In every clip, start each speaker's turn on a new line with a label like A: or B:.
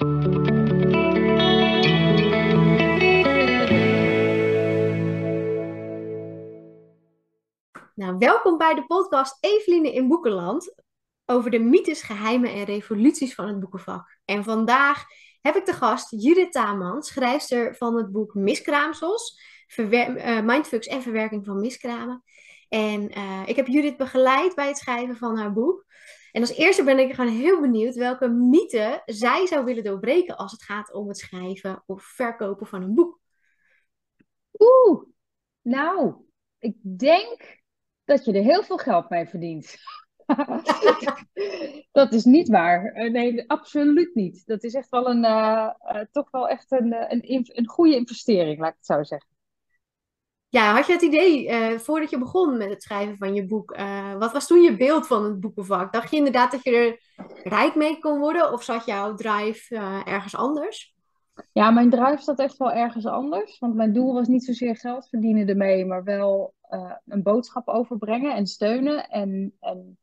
A: Nou, welkom bij de podcast Eveline in Boekenland over de mythes, geheimen en revoluties van het boekenvak. En vandaag heb ik de gast Judith Taman, schrijfster van het boek Miskraamsels, uh, Mindfucks en verwerking van miskramen. En uh, ik heb Judith begeleid bij het schrijven van haar boek. En als eerste ben ik gewoon heel benieuwd welke mythe zij zou willen doorbreken als het gaat om het schrijven of verkopen van een boek.
B: Oeh, nou, ik denk dat je er heel veel geld mee verdient. dat is niet waar. Eh, nee, absoluut niet. Dat is echt wel een, uh, uh, toch wel echt een, een, een goede investering, laat ik het zo zeggen.
A: Ja, had je het idee, voordat je begon met het schrijven van je boek, wat was toen je beeld van het boekenvak? Dacht je inderdaad dat je er rijk mee kon worden of zat jouw drive ergens anders?
B: Ja, mijn drive zat echt wel ergens anders. Want mijn doel was niet zozeer geld verdienen ermee, maar wel een boodschap overbrengen en steunen en, en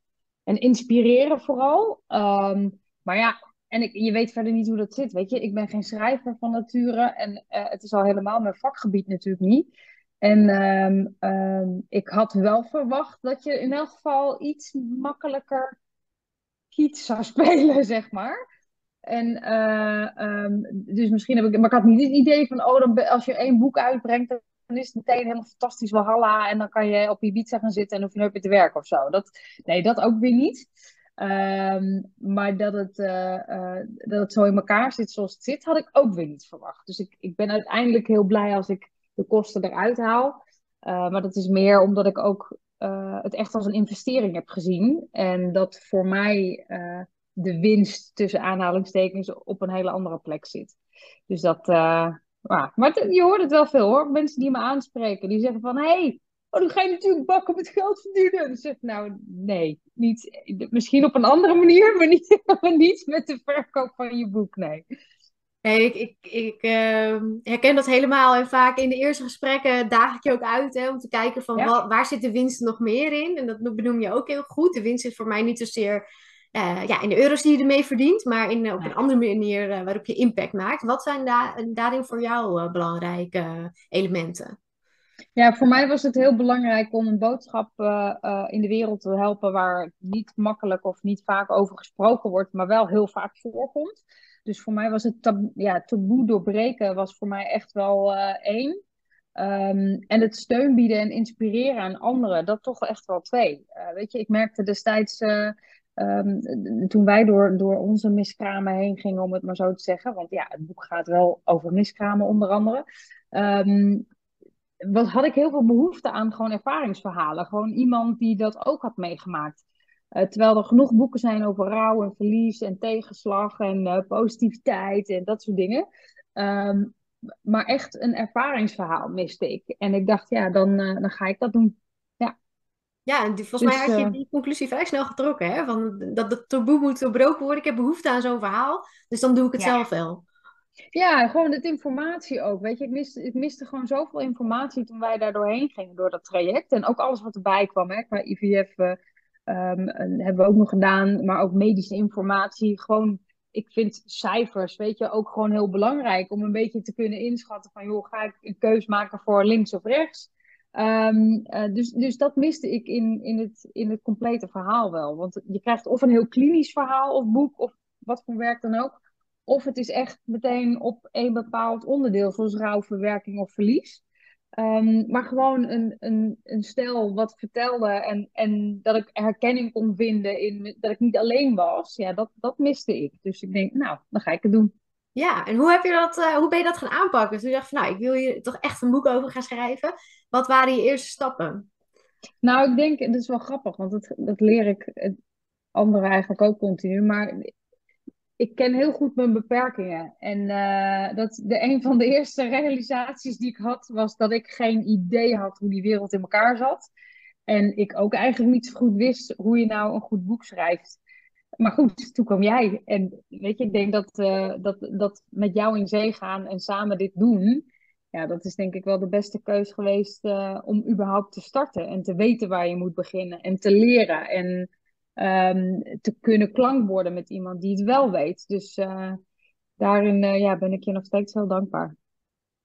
B: en inspireren vooral. Ehm, maar ja, en ik, je weet verder niet hoe dat zit. Weet je, ik ben geen schrijver van nature. En het is al helemaal mijn vakgebied natuurlijk niet. En um, um, ik had wel verwacht dat je in elk geval iets makkelijker kiet zou spelen, zeg maar. En uh, dus misschien heb ik, maar ik had niet het idee van, oh, dan, als je één boek uitbrengt, dan is het meteen helemaal fantastisch Walhalla. En dan kan je op Ibiza gaan zitten en hoef je nooit meer te werken of zo. Dat, nee, dat ook weer niet. Maar dat het, uh, uh, dat het zo in elkaar zit zoals het zit, had ik ook weer niet verwacht. Dus ik, ik ben uiteindelijk heel blij als ik de kosten eruit haal. Uh, maar dat is meer omdat ik ook het echt als een investering heb gezien. En dat voor mij de winst tussen aanhalingstekens op een hele andere plek zit. Dus dat, maar, maar je hoort het wel veel hoor. Mensen die me aanspreken, die zeggen van... hey, oh, dan ga je natuurlijk bakken met geld verdienen. Dan zeg ik, nou, nee. Niet, misschien op een andere manier, maar niet, niet met de verkoop van je boek, nee.
A: Hey, ik ik, ik uh, herken dat helemaal. En vaak in de eerste gesprekken daag ik je ook uit hè, om te kijken van waar zit de winst nog meer in. En dat benoem je ook heel goed. De winst is voor mij niet zozeer uh, ja, in de euro's die je ermee verdient, maar in, op een andere manier uh, waarop je impact maakt. Wat zijn daar daarin voor jou uh, belangrijke elementen?
B: Ja, voor mij was het heel belangrijk om een boodschap in de wereld te helpen waar niet makkelijk of niet vaak over gesproken wordt, maar wel heel vaak voorkomt. Dus voor mij was het taboe doorbreken was voor mij echt wel één. Um, en het steun bieden en inspireren aan anderen, dat toch echt wel twee. weet je, ik merkte destijds Um, toen wij door, door onze miskramen heen gingen, om het maar zo te zeggen. Want ja, het boek gaat wel over miskramen onder andere. Um, had ik heel veel behoefte aan gewoon ervaringsverhalen. Gewoon iemand die dat ook had meegemaakt. Uh, terwijl er genoeg boeken zijn over rouw en verlies en tegenslag en uh, positiviteit en dat soort dingen. Um, maar echt een ervaringsverhaal miste ik. En ik dacht, ja, dan, uh, dan ga ik dat doen.
A: Ja, en volgens mij had je dus, eh, die conclusie vrij snel getrokken, hè? Van dat het taboe moet doorbroken worden. Ik heb behoefte aan zo'n verhaal, dus dan doe ik het zelf wel.
B: Ja, gewoon het informatie ook. Weet je, ik miste, ik miste gewoon zoveel informatie toen wij daar doorheen gingen, door dat traject. En ook alles wat erbij kwam, hè, qua IVF uh, um, hebben we ook nog gedaan, maar ook medische informatie. Gewoon, ik vind cijfers, weet je, ook gewoon heel belangrijk om een beetje te kunnen inschatten van, joh, ga ik een keus maken voor links of rechts? Um, uh, dus, dus dat miste ik in, in, het, in het complete verhaal wel. Want je krijgt of een heel klinisch verhaal of boek of wat voor werk dan ook. Of het is echt meteen op een bepaald onderdeel, zoals rouwverwerking of verlies. Um, maar gewoon een, een, een stel wat vertelde en, en dat ik herkenning kon vinden in dat ik niet alleen was. Ja, dat, dat miste ik. Dus ik denk, nou, dan ga ik het doen.
A: Ja, en hoe, heb je dat, uh, hoe ben je dat gaan aanpakken? Toen je dacht van, nou, ik wil hier toch echt een boek over gaan schrijven. Wat waren je eerste stappen?
B: Nou, ik denk, dat is wel grappig, want dat, dat leer ik anderen eigenlijk ook continu. Maar ik ken heel goed mijn beperkingen. En uh, dat de, een van de eerste realisaties die ik had, was dat ik geen idee had hoe die wereld in elkaar zat. En ik ook eigenlijk niet zo goed wist hoe je nou een goed boek schrijft. Maar goed, toen kwam jij. En weet je, ik denk dat, uh, dat, dat met jou in zee gaan en samen dit doen, ja, dat is denk ik wel de beste keus geweest uh, om überhaupt te starten en te weten waar je moet beginnen en te leren en um, te kunnen klankborden met iemand die het wel weet. Dus uh, daarin ja, ben ik je nog steeds heel dankbaar.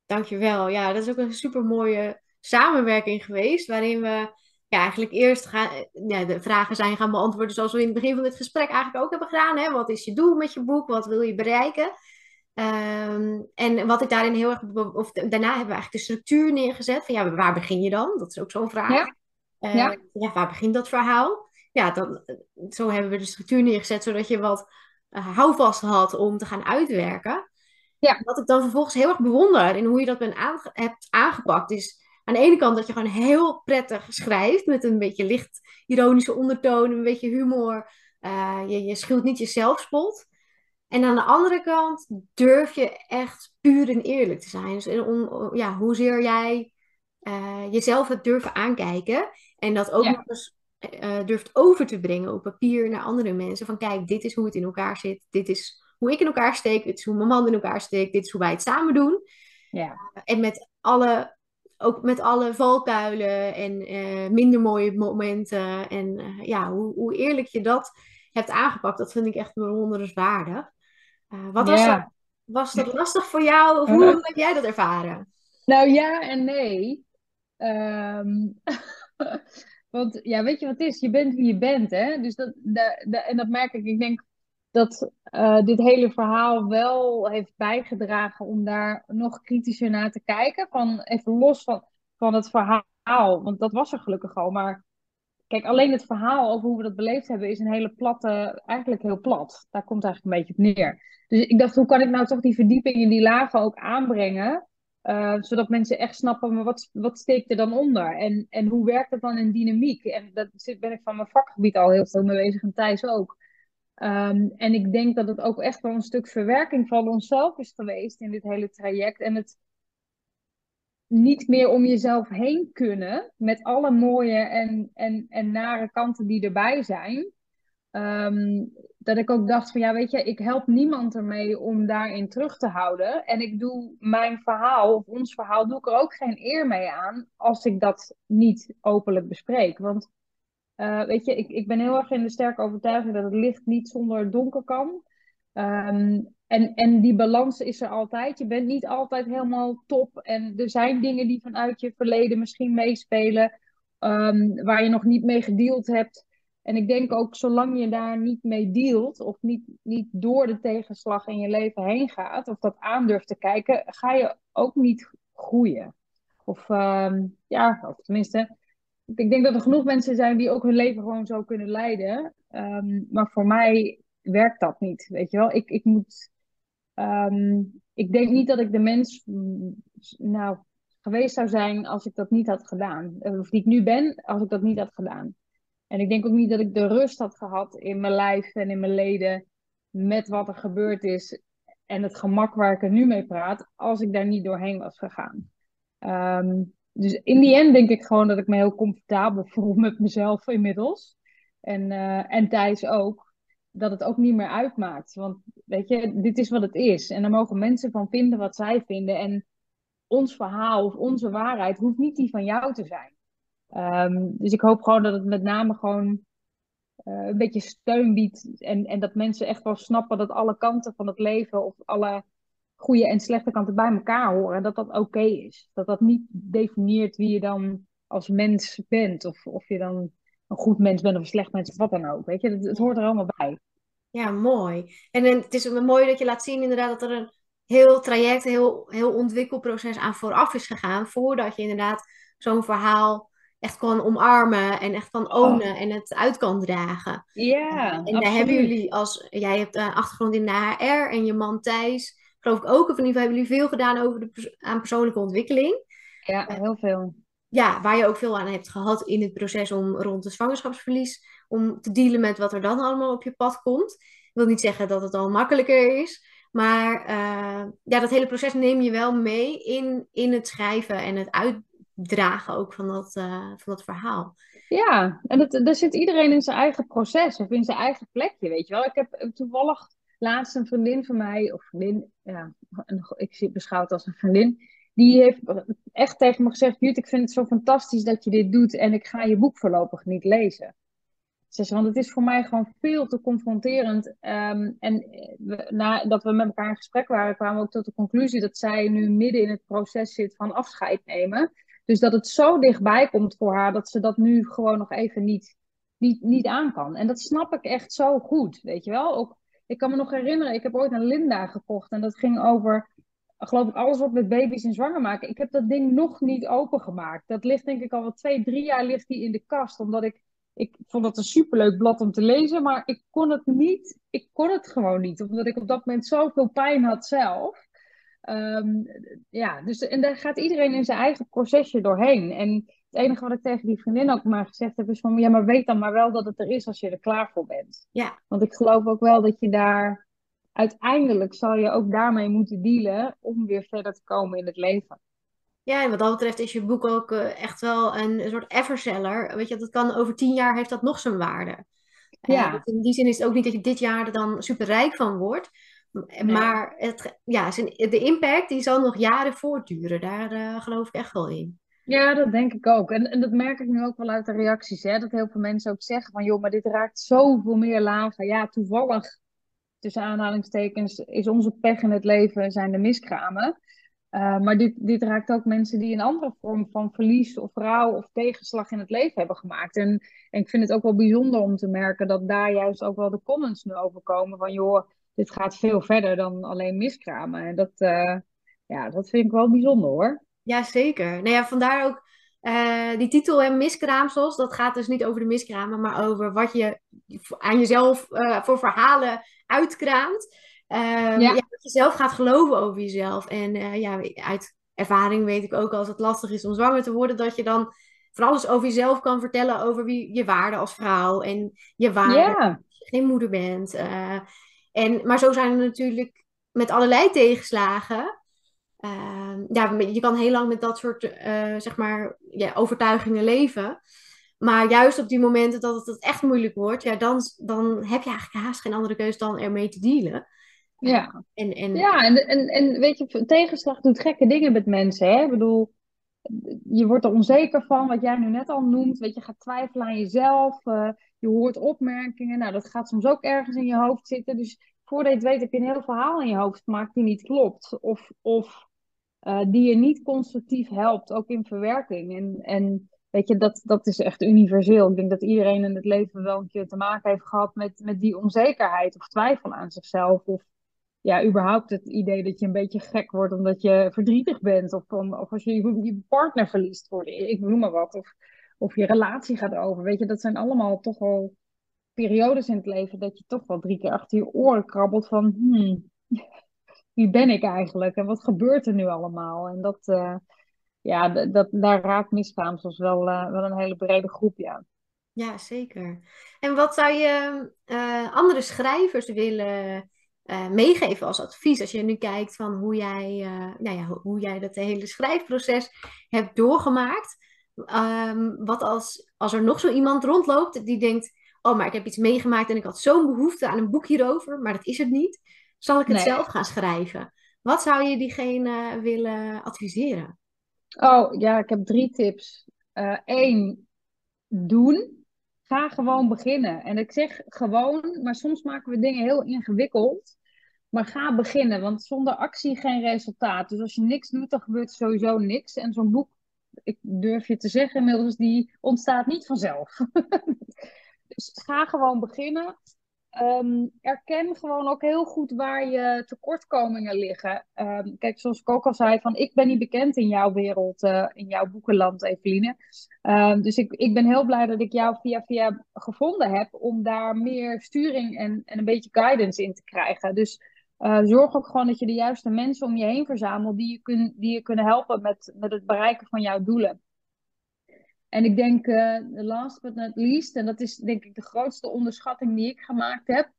A: Dankjewel. Ja, dat is ook een super mooie samenwerking geweest, waarin we ja, eigenlijk eerst gaan, ja, de vragen zijn gaan beantwoorden zoals we in het begin van dit gesprek eigenlijk ook hebben gedaan. Hè? Wat is je doel met je boek? Wat wil je bereiken? Ehm, en wat ik daarin heel erg, of daarna hebben we eigenlijk de structuur neergezet van ja, waar begin je dan? Dat is ook zo'n vraag. Ja. Uh, ja. ja. waar begint dat verhaal? Ja, dan, zo hebben we de structuur neergezet zodat je wat uh, houvast had om te gaan uitwerken. Ja. Wat ik dan vervolgens heel erg bewonder in hoe je dat ben hebt aangepakt, is aan de ene kant dat je gewoon heel prettig schrijft met een beetje licht ironische ondertoon, een beetje humor. Uh, je, je schuwt niet je zelfspot. En aan de andere kant durf je echt puur en eerlijk te zijn. Dus on, ja, hoezeer jij uh, jezelf hebt durven aankijken. En dat ook nog eens uh, durft over te brengen op papier naar andere mensen. Van kijk, dit is hoe het in elkaar zit. Dit is hoe ik in elkaar steek. Dit is hoe mijn man in elkaar steekt. Dit is hoe wij het samen doen. Ja. en met alle ook met alle valkuilen en uh, minder mooie momenten. En ja, hoe, hoe, eerlijk je dat hebt aangepakt, dat vind ik echt bewonderenswaardig. Wat was, dat, was dat lastig voor jou? Of hoe heb jij dat ervaren?
B: Nou ja en nee. Um, want ja, weet je wat het is? Je bent wie je bent, hè? Dus dat, en dat merk ik. Ik denk dat uh, dit hele verhaal wel heeft bijgedragen om daar nog kritischer naar te kijken. Van even los van, van het verhaal, want dat was er gelukkig al. Maar kijk, alleen het verhaal over hoe we dat beleefd hebben is een hele platte, eigenlijk heel plat. Daar komt eigenlijk een beetje op neer. Dus ik dacht, hoe kan ik nou toch die verdieping in die lagen ook aanbrengen? Uh, zodat mensen echt snappen, maar wat, wat steekt er dan onder? En, en hoe werkt dat dan in dynamiek? En dat ben ik van mijn vakgebied al heel veel mee bezig en Thijs ook. Um, en ik denk dat het ook echt wel een stuk verwerking van onszelf is geweest in dit hele traject. En het niet meer om jezelf heen kunnen met alle mooie en, en, en nare kanten die erbij zijn. Um, dat ik ook dacht van ja, weet je, ik help niemand ermee om daarin terug te houden. En ik doe mijn verhaal, of ons verhaal, doe ik er ook geen eer mee aan als ik dat niet openlijk bespreek. Want uh, weet je, ik, ik ben heel erg in de sterke overtuiging dat het licht niet zonder donker kan. Um, en, en die balans is er altijd. Je bent niet altijd helemaal top. En er zijn dingen die vanuit je verleden misschien meespelen. Um, waar je nog niet mee gedeeld hebt. En ik denk ook, zolang je daar niet mee dealt. Of niet, niet door de tegenslag in je leven heen gaat. Of dat aandurft te kijken. Ga je ook niet groeien. Of um, ja, of tenminste ik denk dat er genoeg mensen zijn die ook hun leven gewoon zo kunnen leiden. Um, maar voor mij werkt dat niet, weet je wel. Ik, ik moet... Um, ik denk niet dat ik de mens nou, geweest zou zijn als ik dat niet had gedaan. Of die ik nu ben, als ik dat niet had gedaan. En ik denk ook niet dat ik de rust had gehad in mijn lijf en in mijn leden met wat er gebeurd is en het gemak waar ik er nu mee praat, als ik daar niet doorheen was gegaan. Um, dus in die end denk ik gewoon dat ik me heel comfortabel voel met mezelf inmiddels. En, uh, en Thijs ook. Dat het ook niet meer uitmaakt. Want weet je, dit is wat het is. En daar mogen mensen van vinden wat zij vinden. En ons verhaal of onze waarheid hoeft niet die van jou te zijn. Um, dus ik hoop gewoon dat het met name gewoon uh, een beetje steun biedt. En, en dat mensen echt wel snappen dat alle kanten van het leven of alle goede en slechte kanten bij elkaar horen. En dat dat oké is. Dat dat niet definieert wie je dan als mens bent. Of of je dan een goed mens bent of een slecht mens of wat dan ook. Weet je, het, hoort er allemaal bij.
A: Ja, mooi. En het is mooi dat je laat zien inderdaad dat er een heel traject, een heel, heel ontwikkelproces aan vooraf is gegaan. Voordat je inderdaad zo'n verhaal echt kan omarmen en echt kan ownen en het uit kan dragen.
B: Ja,
A: En daar hebben jullie als, jij hebt een achtergrond in de HR en je man Thijs geloof ik ook. Of in ieder geval hebben jullie veel gedaan over de aan persoonlijke ontwikkeling.
B: Ja, heel veel.
A: Ja, waar je ook veel aan hebt gehad in het proces om rond de zwangerschapsverlies, om te dealen met wat er dan allemaal op je pad komt. Ik wil niet zeggen dat het al makkelijker is, maar uh, ja, dat hele proces neem je wel mee in, in het schrijven en het uitdragen ook van dat, uh, van dat verhaal.
B: Ja, en dat, daar zit iedereen in zijn eigen proces of in zijn eigen plekje, weet je wel. Ik heb toevallig laatst een vriendin van mij, of vriendin, ja, ik zie het als een vriendin, die heeft echt tegen me gezegd: Jut, ik vind het zo fantastisch dat je dit doet en ik ga je boek voorlopig niet lezen. want het is voor mij gewoon veel te confronterend. Ehm, en we, nadat we met elkaar in gesprek waren, kwamen we ook tot de conclusie dat zij nu midden in het proces zit van afscheid nemen. Dus dat het zo dichtbij komt voor haar dat ze dat nu gewoon nog even niet, niet, niet aan kan. En dat snap ik echt zo goed, weet je wel. Ook, ik kan me nog herinneren, ik heb ooit een Linda gekocht en dat ging over, geloof ik, alles wat met baby's en zwanger maken. Ik heb dat ding nog niet opengemaakt. Dat ligt denk ik al wat twee, drie jaar ligt die in de kast, omdat ik ik vond het een superleuk blad om te lezen, maar ik kon het niet. Ik kon het gewoon niet, omdat ik op dat moment zoveel pijn had zelf. Ehm, ja, dus en daar gaat iedereen in zijn eigen procesje doorheen. En het enige wat ik tegen die vriendin ook maar gezegd heb, is van ja, maar weet dan maar wel dat het er is als je er klaar voor bent.
A: Ja.
B: Want ik geloof ook wel dat je daar uiteindelijk zal je ook daarmee moeten dealen om weer verder te komen in het leven.
A: Ja, en wat dat betreft is je boek ook eh, echt wel een, soort everseller. Weet je, dat kan over tien jaar heeft dat nog zijn waarde. Eh, ja. Dus in die zin is het ook niet dat je dit jaar er dan super rijk van wordt. Maar het, ja, de impact die zal nog jaren voortduren. Daar uh, geloof ik echt wel in.
B: Ja, dat denk ik ook. En, en dat merk ik nu ook wel uit de reacties. Hè? Dat heel veel mensen ook zeggen van... joh, maar dit raakt zoveel meer lagen. Ja, toevallig, tussen aanhalingstekens... is onze pech in het leven zijn de miskramen. Uh, maar dit, dit raakt ook mensen die een andere vorm van verlies of rouw of tegenslag in het leven hebben gemaakt. En, en ik vind het ook wel bijzonder om te merken dat daar juist ook wel de comments nu over komen van joh, dit gaat veel verder dan alleen miskramen. En dat, uh, ja, dat vind ik wel bijzonder hoor.
A: Ja, zeker. Nou ja, vandaar ook uh, die titel en miskraamsels. Dat gaat dus niet over de miskramen, maar over wat je aan jezelf voor verhalen uitkraamt. Ja. dat je zelf gaat geloven over jezelf. En ja, uit ervaring weet ik ook als het lastig is om zwanger te worden, dat je dan van alles over jezelf kan vertellen over wie je waarde als vrouw en je waarde ja. als je geen moeder bent. Uh, en, maar zo zijn er natuurlijk met allerlei tegenslagen. Uh, ja, je kan heel lang met dat soort uh, zeg maar, ja, overtuigingen leven. Maar juist op die momenten dat het echt moeilijk wordt, ja, dan, dan heb je eigenlijk haast geen andere keus dan ermee te dealen.
B: Ja, en, en... ja en, en, en weet je, tegenslag doet gekke dingen met mensen. Hè? Ik bedoel, je wordt er onzeker van, wat jij nu net al noemt. Weet je, gaat twijfelen aan jezelf. Uh, je hoort opmerkingen. Nou, dat gaat soms ook ergens in je hoofd zitten. Dus voordat je weet heb je een heel verhaal in je hoofd gemaakt die niet klopt. Of, of uh, die je niet constructief helpt, ook in verwerking. En, en weet je, dat, dat is echt universeel. Ik denk dat iedereen in het leven wel een keer te maken heeft gehad met, met die onzekerheid of twijfel aan zichzelf. Of ja, überhaupt het idee dat je een beetje gek wordt omdat je verdrietig bent. Of, om, of als je je partner verliest, voor ik noem maar wat. Of, of je relatie gaat over. Weet je, dat zijn allemaal toch wel periodes in het leven dat je toch wel drie keer achter je oren krabbelt van... Hmm, wie ben ik eigenlijk? En wat gebeurt er nu allemaal? En dat, uh, ja, dat, daar raakt miskraamsels wel, uh, wel een hele brede groep, ja.
A: Ja, zeker. En wat zou je uh, andere schrijvers willen uh, meegeven als advies als je nu kijkt van hoe jij, uh, nou ja, hoe jij dat hele schrijfproces hebt doorgemaakt. Um, wat als, als er nog zo iemand rondloopt die denkt, oh maar ik heb iets meegemaakt en ik had zo'n behoefte aan een boek hierover, maar dat is het niet. Zal ik het zelf gaan schrijven? Wat zou je diegene willen adviseren?
B: Oh ja, ik heb drie tips. Eén, uh, doen ga gewoon beginnen. En ik zeg gewoon, maar soms maken we dingen heel ingewikkeld. Maar ga beginnen, want zonder actie geen resultaat. Dus als je niks doet, dan gebeurt sowieso niks. En zo'n boek, ik durf je te zeggen inmiddels, die ontstaat niet vanzelf. dus ga gewoon beginnen. Um, erken gewoon ook heel goed waar je tekortkomingen liggen. Um, kijk, zoals ik ook al zei, van ik ben niet bekend in jouw wereld, uh, in jouw boekenland, Eveline. Um, dus ik, ik ben heel blij dat ik jou via via gevonden heb om daar meer sturing en, en een beetje guidance in te krijgen. Dus uh, zorg ook gewoon dat je de juiste mensen om je heen verzamelt die je, kun, die je kunnen helpen met, met het bereiken van jouw doelen. En ik denk, uh, last but not least, en dat is denk ik de grootste onderschatting die ik gemaakt heb.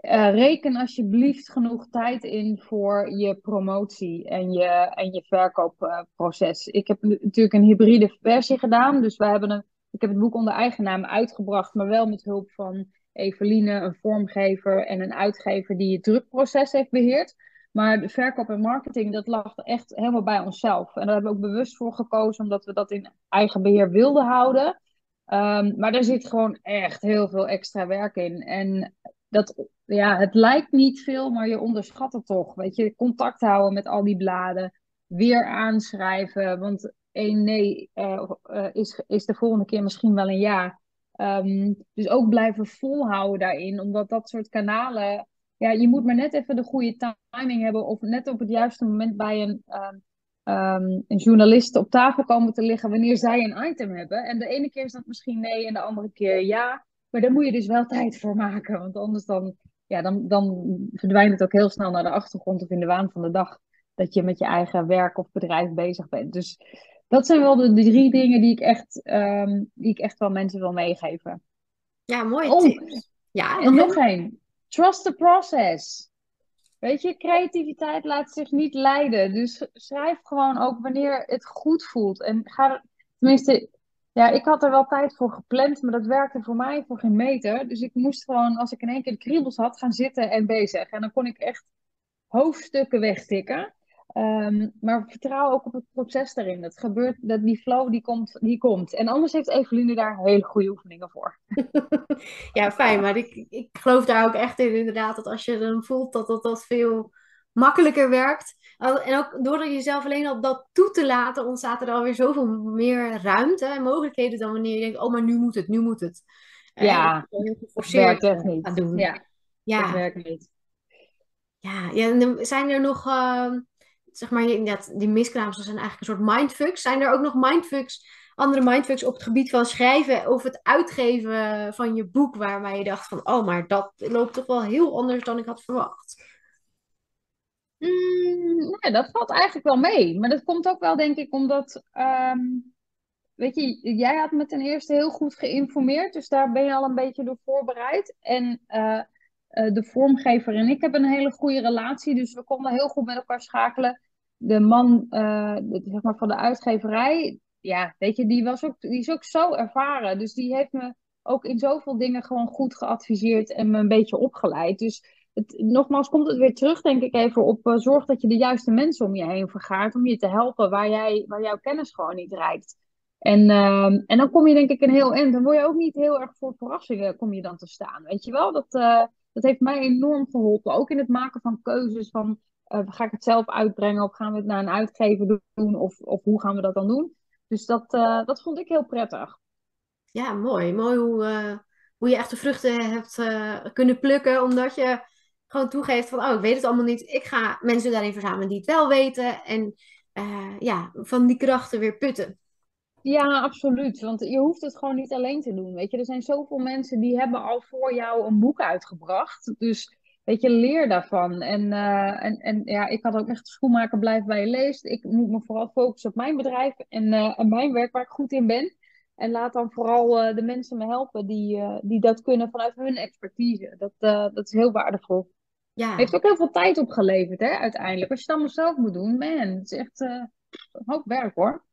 B: Uh, reken alsjeblieft genoeg tijd in voor je promotie en je, en je verkoopproces. ik heb natuurlijk een hybride versie gedaan. Dus we hebben een, ik heb het boek onder eigen naam uitgebracht, maar wel met hulp van Eveline, een vormgever en een uitgever die het drukproces heeft beheerd. Maar de verkoop en marketing, dat lag echt helemaal bij onszelf. En daar hebben we ook bewust voor gekozen, omdat we dat in eigen beheer wilden houden. Ehm, maar er zit gewoon echt heel veel extra werk in. En dat, ja, het lijkt niet veel, maar je onderschat het toch. Weet je, contact houden met al die bladen, weer aanschrijven. Want één nee uh, uh, is, is de volgende keer misschien wel een ja. Um, dus ook blijven volhouden daarin, omdat dat soort kanalen. Ja, je moet maar net even de goede timing hebben, of net op het juiste moment bij een. Um, um, een journalist op tafel komen te liggen wanneer zij een item hebben. En de ene keer is dat misschien nee en de andere keer ja. Maar daar moet je dus wel tijd voor maken. Want anders dan, ja, dan, dan verdwijnt het ook heel snel naar de achtergrond of in de waan van de dag. Dat je met je eigen werk of bedrijf bezig bent. Dus dat zijn wel de, de drie dingen die ik, echt, um, die ik echt wel mensen wil meegeven.
A: Ja, mooi.
B: Oh, ja, en nog één. Trust the process. Weet je, creativiteit laat zich niet leiden. Dus schrijf gewoon ook wanneer het goed voelt. En ga, tenminste, ja, ik had er wel tijd voor gepland, maar dat werkte voor mij voor geen meter. Dus ik moest gewoon, als ik in één keer de kriebels had, gaan zitten en bezig. En dan kon ik echt hoofdstukken wegtikken. Um, maar vertrouw ook op het proces daarin. Dat gebeurt, dat die flow die komt, die komt. En anders heeft Eveline daar hele goede oefeningen voor.
A: ja, fijn. Maar ik, ik geloof daar ook echt in inderdaad. Dat als je dan voelt dat dat, dat veel makkelijker werkt. En ook door jezelf alleen al dat toe te laten, ontstaat er alweer zoveel meer ruimte en mogelijkheden dan wanneer je denkt, oh, maar nu moet het, nu moet het.
B: Ja, het werkt echt niet.
A: Doen.
B: Ja, ja. het werkt niet.
A: Ja, ja zijn er nog... Uh, zeg maar, die miskraams zijn eigenlijk een soort mindfucks. Zijn er ook nog mindfucks, andere mindfucks op het gebied van schrijven of het uitgeven van je boek, waarbij je dacht van, oh, maar dat loopt toch wel heel anders dan ik had verwacht?
B: Mm, nee, dat valt eigenlijk wel mee. Maar dat komt ook wel, denk ik, omdat, um, weet je, jij had me ten eerste heel goed geïnformeerd, dus daar ben je al een beetje door voorbereid. En uh, uh, de vormgever en ik hebben een hele goede relatie, dus we konden heel goed met elkaar schakelen. De man de, zeg maar van de uitgeverij, ja, weet je, die, was ook, die is ook zo ervaren. Dus die heeft me ook in zoveel dingen gewoon goed geadviseerd en me een beetje opgeleid. Dus het, nogmaals komt het weer terug, denk ik, even op uh, zorg dat je de juiste mensen om je heen vergaart om je te helpen waar, jij, waar jouw kennis gewoon niet reikt. En, uh, en dan kom je denk ik een heel eind. Dan word je ook niet heel erg voor verrassingen kom je dan te staan. Weet je wel, dat, dat heeft mij enorm geholpen. Ook in het maken van keuzes van uh, ga ik het zelf uitbrengen of gaan we het naar een uitgever doen of, of hoe gaan we dat dan doen. Dus dat, uh, dat vond ik heel prettig.
A: Ja, mooi. Mooi hoe, uh, hoe je echt de vruchten hebt kunnen plukken omdat je gewoon toegeeft van oh ik weet het allemaal niet. Ik ga mensen daarin verzamelen die het wel weten en ja, van die krachten weer putten.
B: Ja, absoluut. Want je hoeft het gewoon niet alleen te doen. Weet je, er zijn zoveel mensen die hebben al voor jou een boek uitgebracht. Dus weet je, leer daarvan. En, uh, en, en ja, ik had ook echt schoenmaker blijf bij je leest. Ik moet me vooral focussen op mijn bedrijf en, uh, en mijn werk waar ik goed in ben. En laat dan vooral uh, de mensen me helpen die, die dat kunnen vanuit hun expertise. Dat, dat is heel waardevol. Ja. Heeft ook heel veel tijd opgeleverd, hè, uiteindelijk. Als je het allemaal zelf moet doen, man, het is echt een hoop werk hoor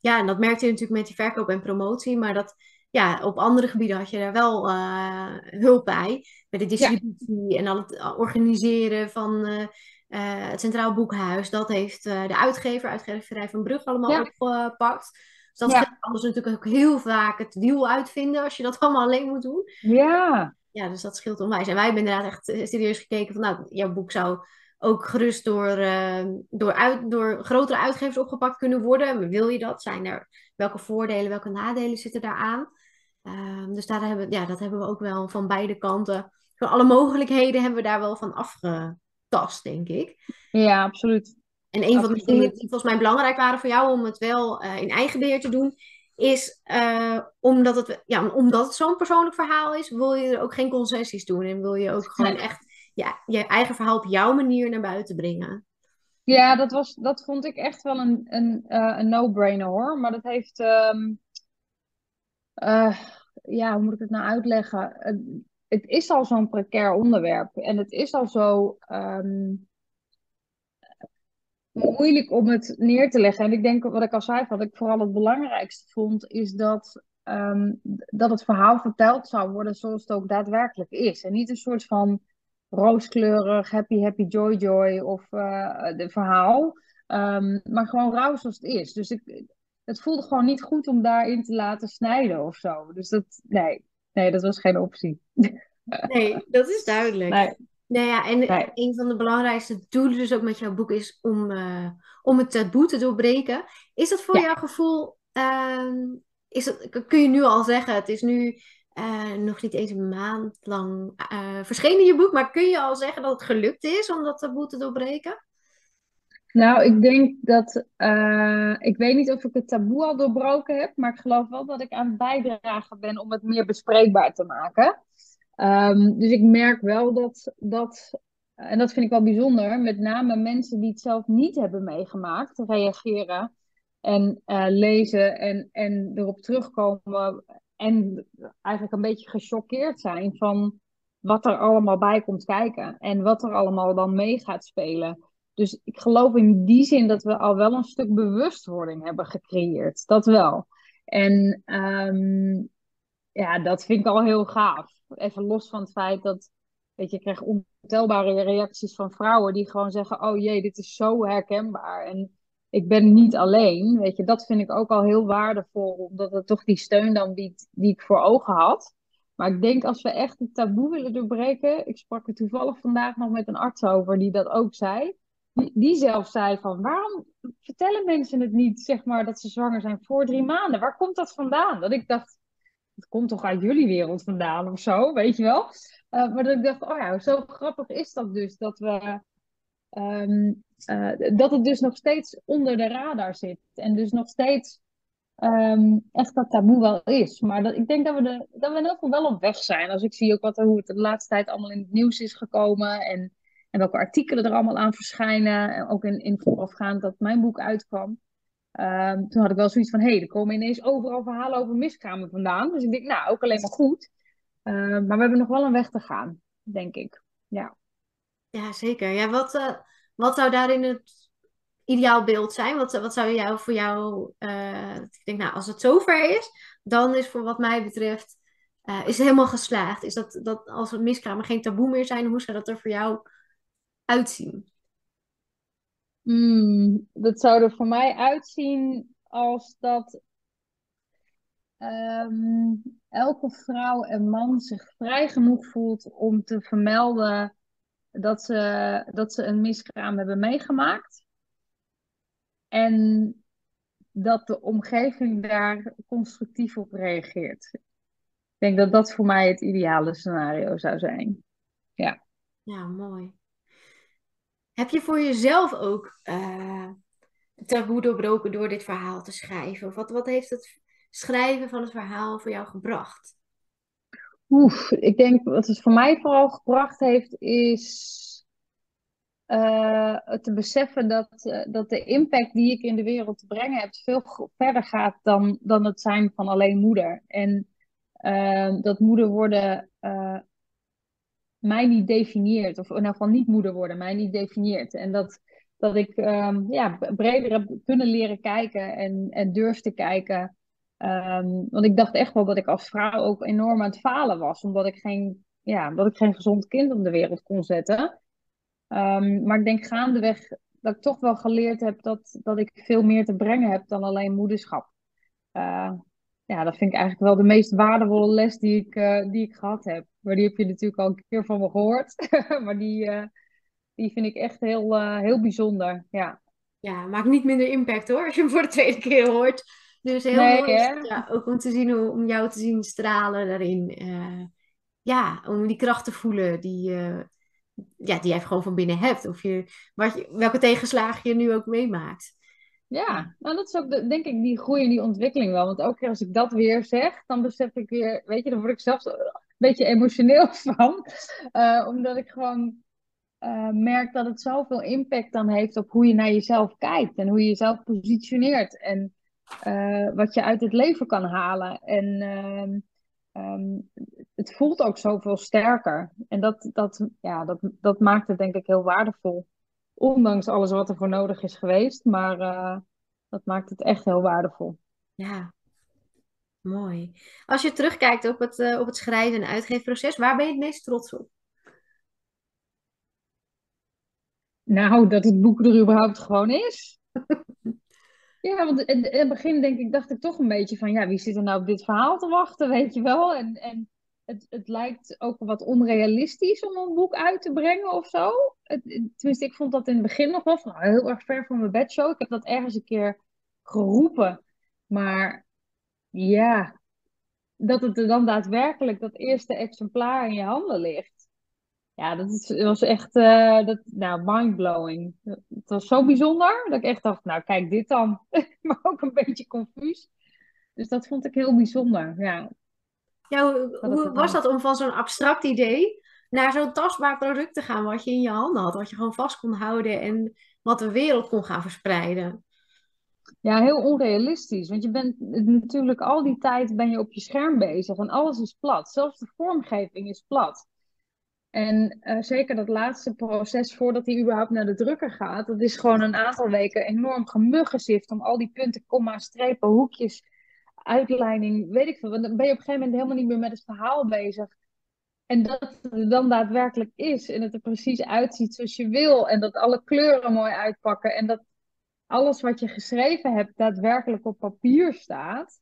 A: ja, en dat merkte je natuurlijk met die verkoop en promotie, maar dat ja, op andere gebieden had je daar wel uh, hulp bij. Met de distributie en al het organiseren van uh, uh, het Centraal Boekhuis. Dat heeft de uitgever, uitgeverij van Brug, allemaal ja. opgepakt. Dus dat ja. anders natuurlijk ook heel vaak het wiel uitvinden als je dat allemaal alleen moet doen.
B: Ja.
A: Ja, dus dat scheelt onwijs. En wij hebben inderdaad echt serieus gekeken van, nou, jouw boek zou ook gerust door, uh, door, uit, door grotere uitgevers opgepakt kunnen worden. Wil je dat? Zijn er, welke voordelen, welke nadelen zitten daaraan? Uh, dus daar hebben, ja, dat hebben we ook wel van beide kanten. Van alle mogelijkheden hebben we daar wel van afgetast, denk ik.
B: Ja, absoluut.
A: En een van de dingen die volgens mij belangrijk waren voor jou om het wel uh, in eigen beheer te doen, is uh, omdat het, ja, omdat het zo'n persoonlijk verhaal is, wil je er ook geen concessies doen. En wil je ook gewoon echt ja, je eigen verhaal op jouw manier naar buiten brengen.
B: Ja, dat, was, dat vond ik echt wel een, een, uh, een no-brainer hoor. Maar dat heeft. Um, uh, ja, hoe moet ik het nou uitleggen? Het, het is al zo'n precair onderwerp. En het is al zo. Um, moeilijk om het neer te leggen. En ik denk, wat ik al zei, wat ik vooral het belangrijkste vond, is dat, um, dat het verhaal verteld zou worden zoals het ook daadwerkelijk is. En niet een soort van rooskleurig, happy, happy, joy, joy of uh, de verhaal. Um, maar gewoon rauw zoals het is. Dus ik, het voelde gewoon niet goed om daarin te laten snijden of zo. Dus dat, nee, nee dat was geen optie.
A: Nee, dat is duidelijk.
B: Nee.
A: Nou ja, en
B: Nee.
A: een van de belangrijkste doelen dus ook met jouw boek is om, eh, om het taboe te doorbreken. Is dat voor
B: Ja.
A: jouw gevoel, ehm, is dat, kun je nu al zeggen, het is nu eh, nog niet eens een maand lang eh, verschenen je boek, maar kun je al zeggen dat het gelukt is om dat taboe te doorbreken?
B: Nou, ik denk dat, eh, ik weet niet of ik het taboe al doorbroken heb, maar ik geloof wel dat ik aan het bijdragen ben om het meer bespreekbaar te maken. Ehm, dus ik merk wel dat, dat, en dat vind ik wel bijzonder, met name mensen die het zelf niet hebben meegemaakt, reageren en lezen en, en erop terugkomen en eigenlijk een beetje gechoqueerd zijn van wat er allemaal bij komt kijken en wat er allemaal dan mee gaat spelen. Dus ik geloof in die zin dat we al wel een stuk bewustwording hebben gecreëerd. Dat wel. En ehm, ja, dat vind ik al heel gaaf. Even los van het feit dat, weet je, ik krijg ontelbare reacties van vrouwen die gewoon zeggen: Oh jee, dit is zo herkenbaar. En ik ben niet alleen. Weet je, dat vind ik ook al heel waardevol, omdat het toch die steun dan biedt die ik voor ogen had. Maar ik denk als we echt het taboe willen doorbreken. Ik sprak er toevallig vandaag nog met een arts over die dat ook zei. Die, zelf zei van waarom vertellen mensen het niet, zeg maar, dat ze zwanger zijn voor drie maanden? Waar komt dat vandaan? Dat ik dacht, het komt toch uit jullie wereld vandaan of zo, weet je wel? Uh, maar dat ik dacht, oh ja, zo grappig is dat dus, dat we... Um, uh, dat het dus nog steeds onder de radar zit. En dus nog steeds um, echt dat taboe wel is. Maar dat, ik denk dat we, de, dat we in geval wel op weg zijn. Als ik zie ook wat, hoe het de laatste tijd allemaal in het nieuws is gekomen. En, en welke artikelen er allemaal aan verschijnen. En ook in, in voorafgaand dat mijn boek uitkwam. Um, toen had ik wel zoiets van, hé, hey, er komen ineens overal verhalen over miskramen vandaan. Dus ik denk, nou, ook alleen maar goed. Uh, maar we hebben nog wel een weg te gaan, denk ik. Ja,
A: ja zeker. Ja, wat, uh, wat zou daarin het ideaalbeeld zijn? Wat, wat zou jou voor jou... Uh, ik denk, nou, als het zover is, dan is voor wat mij betreft... Uh, is het helemaal geslaagd. Is dat, dat als het miskramen geen taboe meer zijn, hoe zou dat er voor jou uitzien?
B: Mm, dat zou er voor mij uitzien als dat um, elke vrouw en man zich vrij genoeg voelt om te vermelden dat ze, dat ze een miskraam hebben meegemaakt. En dat de omgeving daar constructief op reageert. Ik denk dat dat voor mij het ideale scenario zou zijn. Ja.
A: Ja, mooi. Heb je voor jezelf ook uh, taboe doorbroken door dit verhaal te schrijven? Of wat, wat heeft het schrijven van het verhaal voor jou gebracht?
B: Oef, ik denk wat het voor mij vooral gebracht heeft, is uh, te beseffen dat, uh, dat de impact die ik in de wereld te brengen heb veel verder gaat dan, dan het zijn van alleen moeder. En uh, dat moeder worden mij niet definieert, of in ieder geval niet moeder worden, mij niet definieert. En dat, dat ik um, ja, breder heb kunnen leren kijken en, en durf te kijken. Um, want ik dacht echt wel dat ik als vrouw ook enorm aan het falen was, omdat ik geen, ja, omdat ik geen gezond kind op de wereld kon zetten. Um, maar ik denk gaandeweg dat ik toch wel geleerd heb dat, dat ik veel meer te brengen heb dan alleen moederschap. Uh, ja, dat vind ik eigenlijk wel de meest waardevolle les die ik, uh, die ik gehad heb. Maar die heb je natuurlijk al een keer van me gehoord. maar die, uh, die vind ik echt heel, heel bijzonder. Ja.
A: ja, maakt niet minder impact hoor, als je hem voor de tweede keer hoort. Dus heel
B: Nee,
A: mooi ja, ook om te zien, hoe- om jou te zien stralen daarin. Eh, ja, om die kracht te voelen die, eh, ja, die jij gewoon van binnen hebt. Of je, wat je, welke tegenslagen je nu ook meemaakt.
B: Ja, nou dat is ook de- denk ik die groei en die ontwikkeling wel. Want elke keer als ik dat weer zeg, dan besef ik weer, weet je, dan word ik zelfs een beetje emotioneel van. Eh, omdat ik gewoon eh, merk dat het zoveel impact dan heeft op hoe je naar jezelf kijkt en hoe je jezelf positioneert en eh, wat je uit het leven kan halen. En ehm, ehm, het voelt ook zoveel sterker. En dat, dat, ja, dat, dat maakt het denk ik heel waardevol. Ondanks alles wat er voor nodig is geweest. Maar eh, dat maakt het echt heel waardevol.
A: Ja, mooi. Als je terugkijkt op het, eh, op het schrijven en uitgeefproces, waar ben je het meest trots op?
B: Nou, dat het boek er überhaupt gewoon is. Ja, want in, het begin denk ik, dacht ik toch een beetje van, ja, wie zit er nou op dit verhaal te wachten, weet je wel? En, en het, het lijkt ook wat onrealistisch om een boek uit te brengen of zo. Het, tenminste, ik vond dat in het begin nog wel nou, heel erg ver van mijn bedshow. Ik heb dat ergens een keer geroepen. Maar ja, dat het er dan daadwerkelijk dat eerste exemplaar in je handen ligt. Ja, dat is, was echt uh, dat, nou, mindblowing. Het was zo bijzonder dat ik echt dacht, nou kijk dit dan. maar ook een beetje confuus. Dus dat vond ik heel bijzonder, ja.
A: Ja, hoe, hoe was dat om van zo'n abstract idee naar zo'n tastbaar product te gaan wat je in je handen had, wat je gewoon vast kon houden en wat de wereld kon gaan verspreiden?
B: Ja, heel onrealistisch. Want je bent natuurlijk al die tijd ben je op je scherm bezig en alles is plat. Zelfs de vormgeving is plat. En uh, zeker dat laatste proces voordat hij überhaupt naar de drukker gaat, dat is gewoon een aantal weken enorm gemuggenzift om al die punten, komma, strepen, hoekjes, uitleiding, weet ik veel. Want dan ben je op een gegeven moment helemaal niet meer met het verhaal bezig. En dat het dan daadwerkelijk is en het er precies uitziet zoals je wil en dat alle kleuren mooi uitpakken en dat alles wat je geschreven hebt daadwerkelijk op papier staat.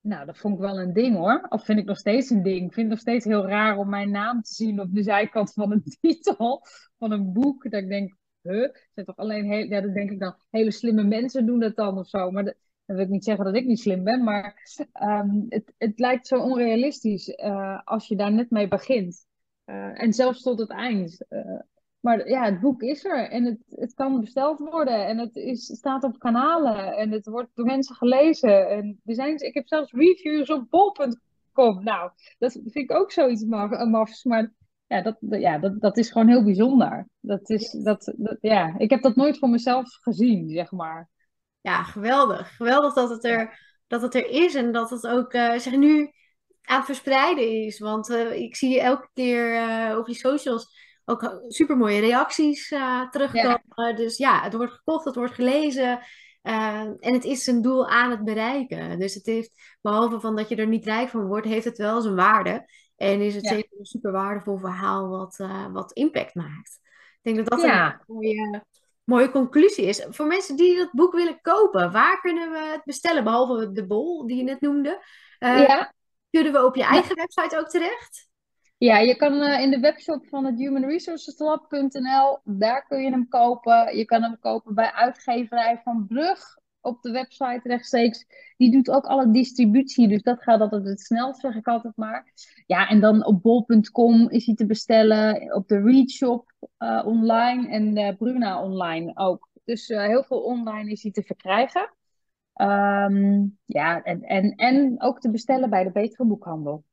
B: Nou, dat vond ik wel een ding hoor. Of vind ik nog steeds een ding. Ik vind het nog steeds heel raar om mijn naam te zien op de zijkant van een titel van een boek. Dat ik denk, huh? Zijn toch alleen heel, ja, dat denk ik dan, hele slimme mensen doen dat dan of zo. Maar dat, wil ik niet zeggen dat ik niet slim ben, maar ehm, het, het lijkt zo onrealistisch uh, als je daar net mee begint. Uh, en zelfs tot het eind. Uh, maar ja, het boek is er en het, het kan besteld worden en het is, staat op kanalen en het wordt door mensen gelezen. En er zijn, ik heb zelfs reviews op bol.com. Nou, dat vind ik ook zoiets mafs, maar ja, dat, ja dat, dat is gewoon heel bijzonder. Dat is, dat, dat, ja, ik heb dat nooit voor mezelf gezien, zeg maar.
A: Ja, geweldig. Geweldig dat het er, dat het er is en dat het ook uh, zeg, nu aan het verspreiden is. Want uh, ik zie elke keer uh, op je socials ook super mooie reacties uh, terugkomen. Dus ja, het wordt gekocht, het wordt gelezen. Uh, en het is zijn doel aan het bereiken. Dus het heeft, behalve van dat je er niet rijk van wordt, heeft het wel zijn waarde. En is het zeker een super waardevol verhaal wat, uh, wat impact maakt. Ik denk dat dat een mooie, mooie conclusie is. Voor mensen die dat boek willen kopen, waar kunnen we het bestellen? Behalve de bol die je net noemde. ja. Kunnen we op je eigen website ook terecht?
B: Ja, je kan uh, in de webshop van het Human Resources Lab.nl, daar kun je hem kopen. Je kan hem kopen bij uitgeverij van Brug op de website rechtstreeks. Die doet ook alle distributie, dus dat gaat altijd het snelst, zeg ik altijd maar. Ja, en dan op bol.com is hij te bestellen, op de Readshop uh, online en uh, Bruna online ook. Dus heel veel online is hij te verkrijgen. Um, ja, en, en, en ook te bestellen bij de betere boekhandel.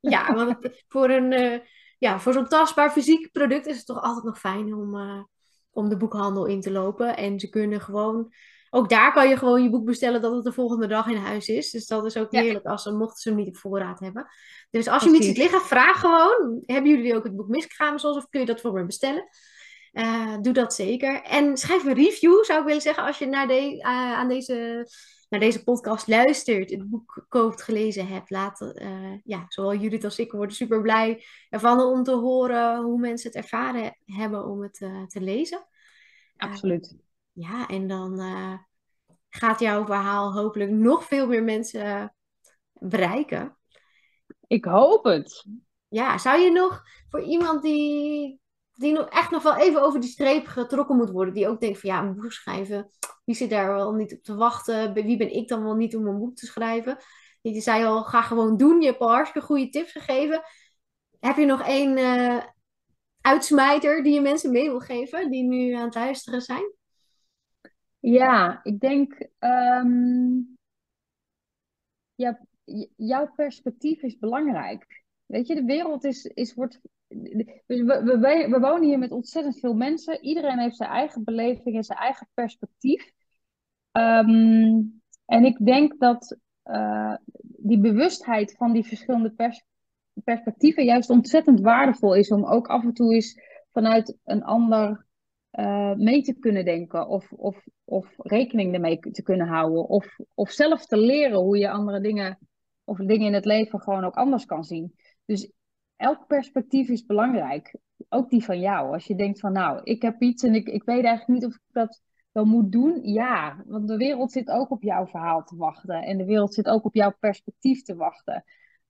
A: Ja, want voor, een, uh, ja, voor zo'n tastbaar fysiek product is het toch altijd nog fijn om, uh, om de boekhandel in te lopen. En ze kunnen gewoon, ook daar kan je gewoon je boek bestellen dat het de volgende dag in huis is. Dus dat is ook heerlijk als ze, mochten ze hem niet op voorraad hebben. Dus als je hem niet ziet liggen, vraag gewoon. Hebben jullie ook het boek misgegaan zoals of kun je dat voor me bestellen? Uh, doe dat zeker. En schrijf een review, zou ik willen zeggen, als je naar de, aan deze naar deze podcast luistert, het boek koopt, gelezen hebt, laat, uh, ja, zowel Judith als ik worden super blij ervan om te horen hoe mensen het ervaren hebben om het uh, te lezen.
B: Absoluut.
A: Uh, ja, en dan gaat jouw verhaal hopelijk nog veel meer mensen bereiken.
B: Ik hoop het.
A: Ja, zou je nog voor iemand die die echt nog wel even over die streep getrokken moet worden. Die ook denkt van ja, een boek schrijven, wie zit daar wel niet op te wachten? Wie ben ik dan wel niet om een boek te schrijven? Je zei al, ga gewoon doen. Je hebt al hartstikke goede tips gegeven. Heb je nog één uh, uitsmijter die je mensen mee wil geven, die nu aan het luisteren zijn?
B: Ja, ik denk, um, ja, jouw perspectief is belangrijk. Weet je, de wereld is, is, wordt dus we, we, wonen hier met ontzettend veel mensen. Iedereen heeft zijn eigen beleving en zijn eigen perspectief. Ehm, en ik denk dat uh, die bewustheid van die verschillende pers perspectieven juist ontzettend waardevol is om ook af en toe eens vanuit een ander uh, mee te kunnen denken of, of, of rekening ermee te kunnen houden. Of, of zelf te leren hoe je andere dingen of dingen in het leven gewoon ook anders kan zien. Dus elk perspectief is belangrijk. Ook die van jou. Als je denkt van nou, ik heb iets en ik, ik weet eigenlijk niet of ik dat wel moet doen? Ja, want de wereld zit ook op jouw verhaal te wachten. En de wereld zit ook op jouw perspectief te wachten.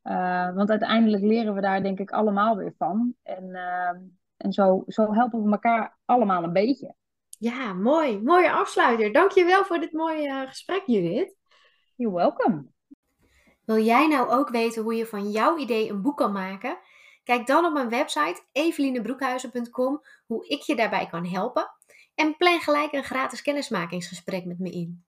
B: Uh, want uiteindelijk leren we daar denk ik allemaal weer van. En, uh, en zo, zo helpen we elkaar allemaal een beetje.
A: Ja, mooi. Mooie afsluiter. Dankjewel voor dit mooie gesprek, Judith.
B: You're welcome.
A: Wil jij nou ook weten hoe je van jouw idee een boek kan maken? Kijk dan op mijn website evelinebroekhuizen.com hoe ik je daarbij kan helpen. En plan gelijk een gratis kennismakingsgesprek met me in.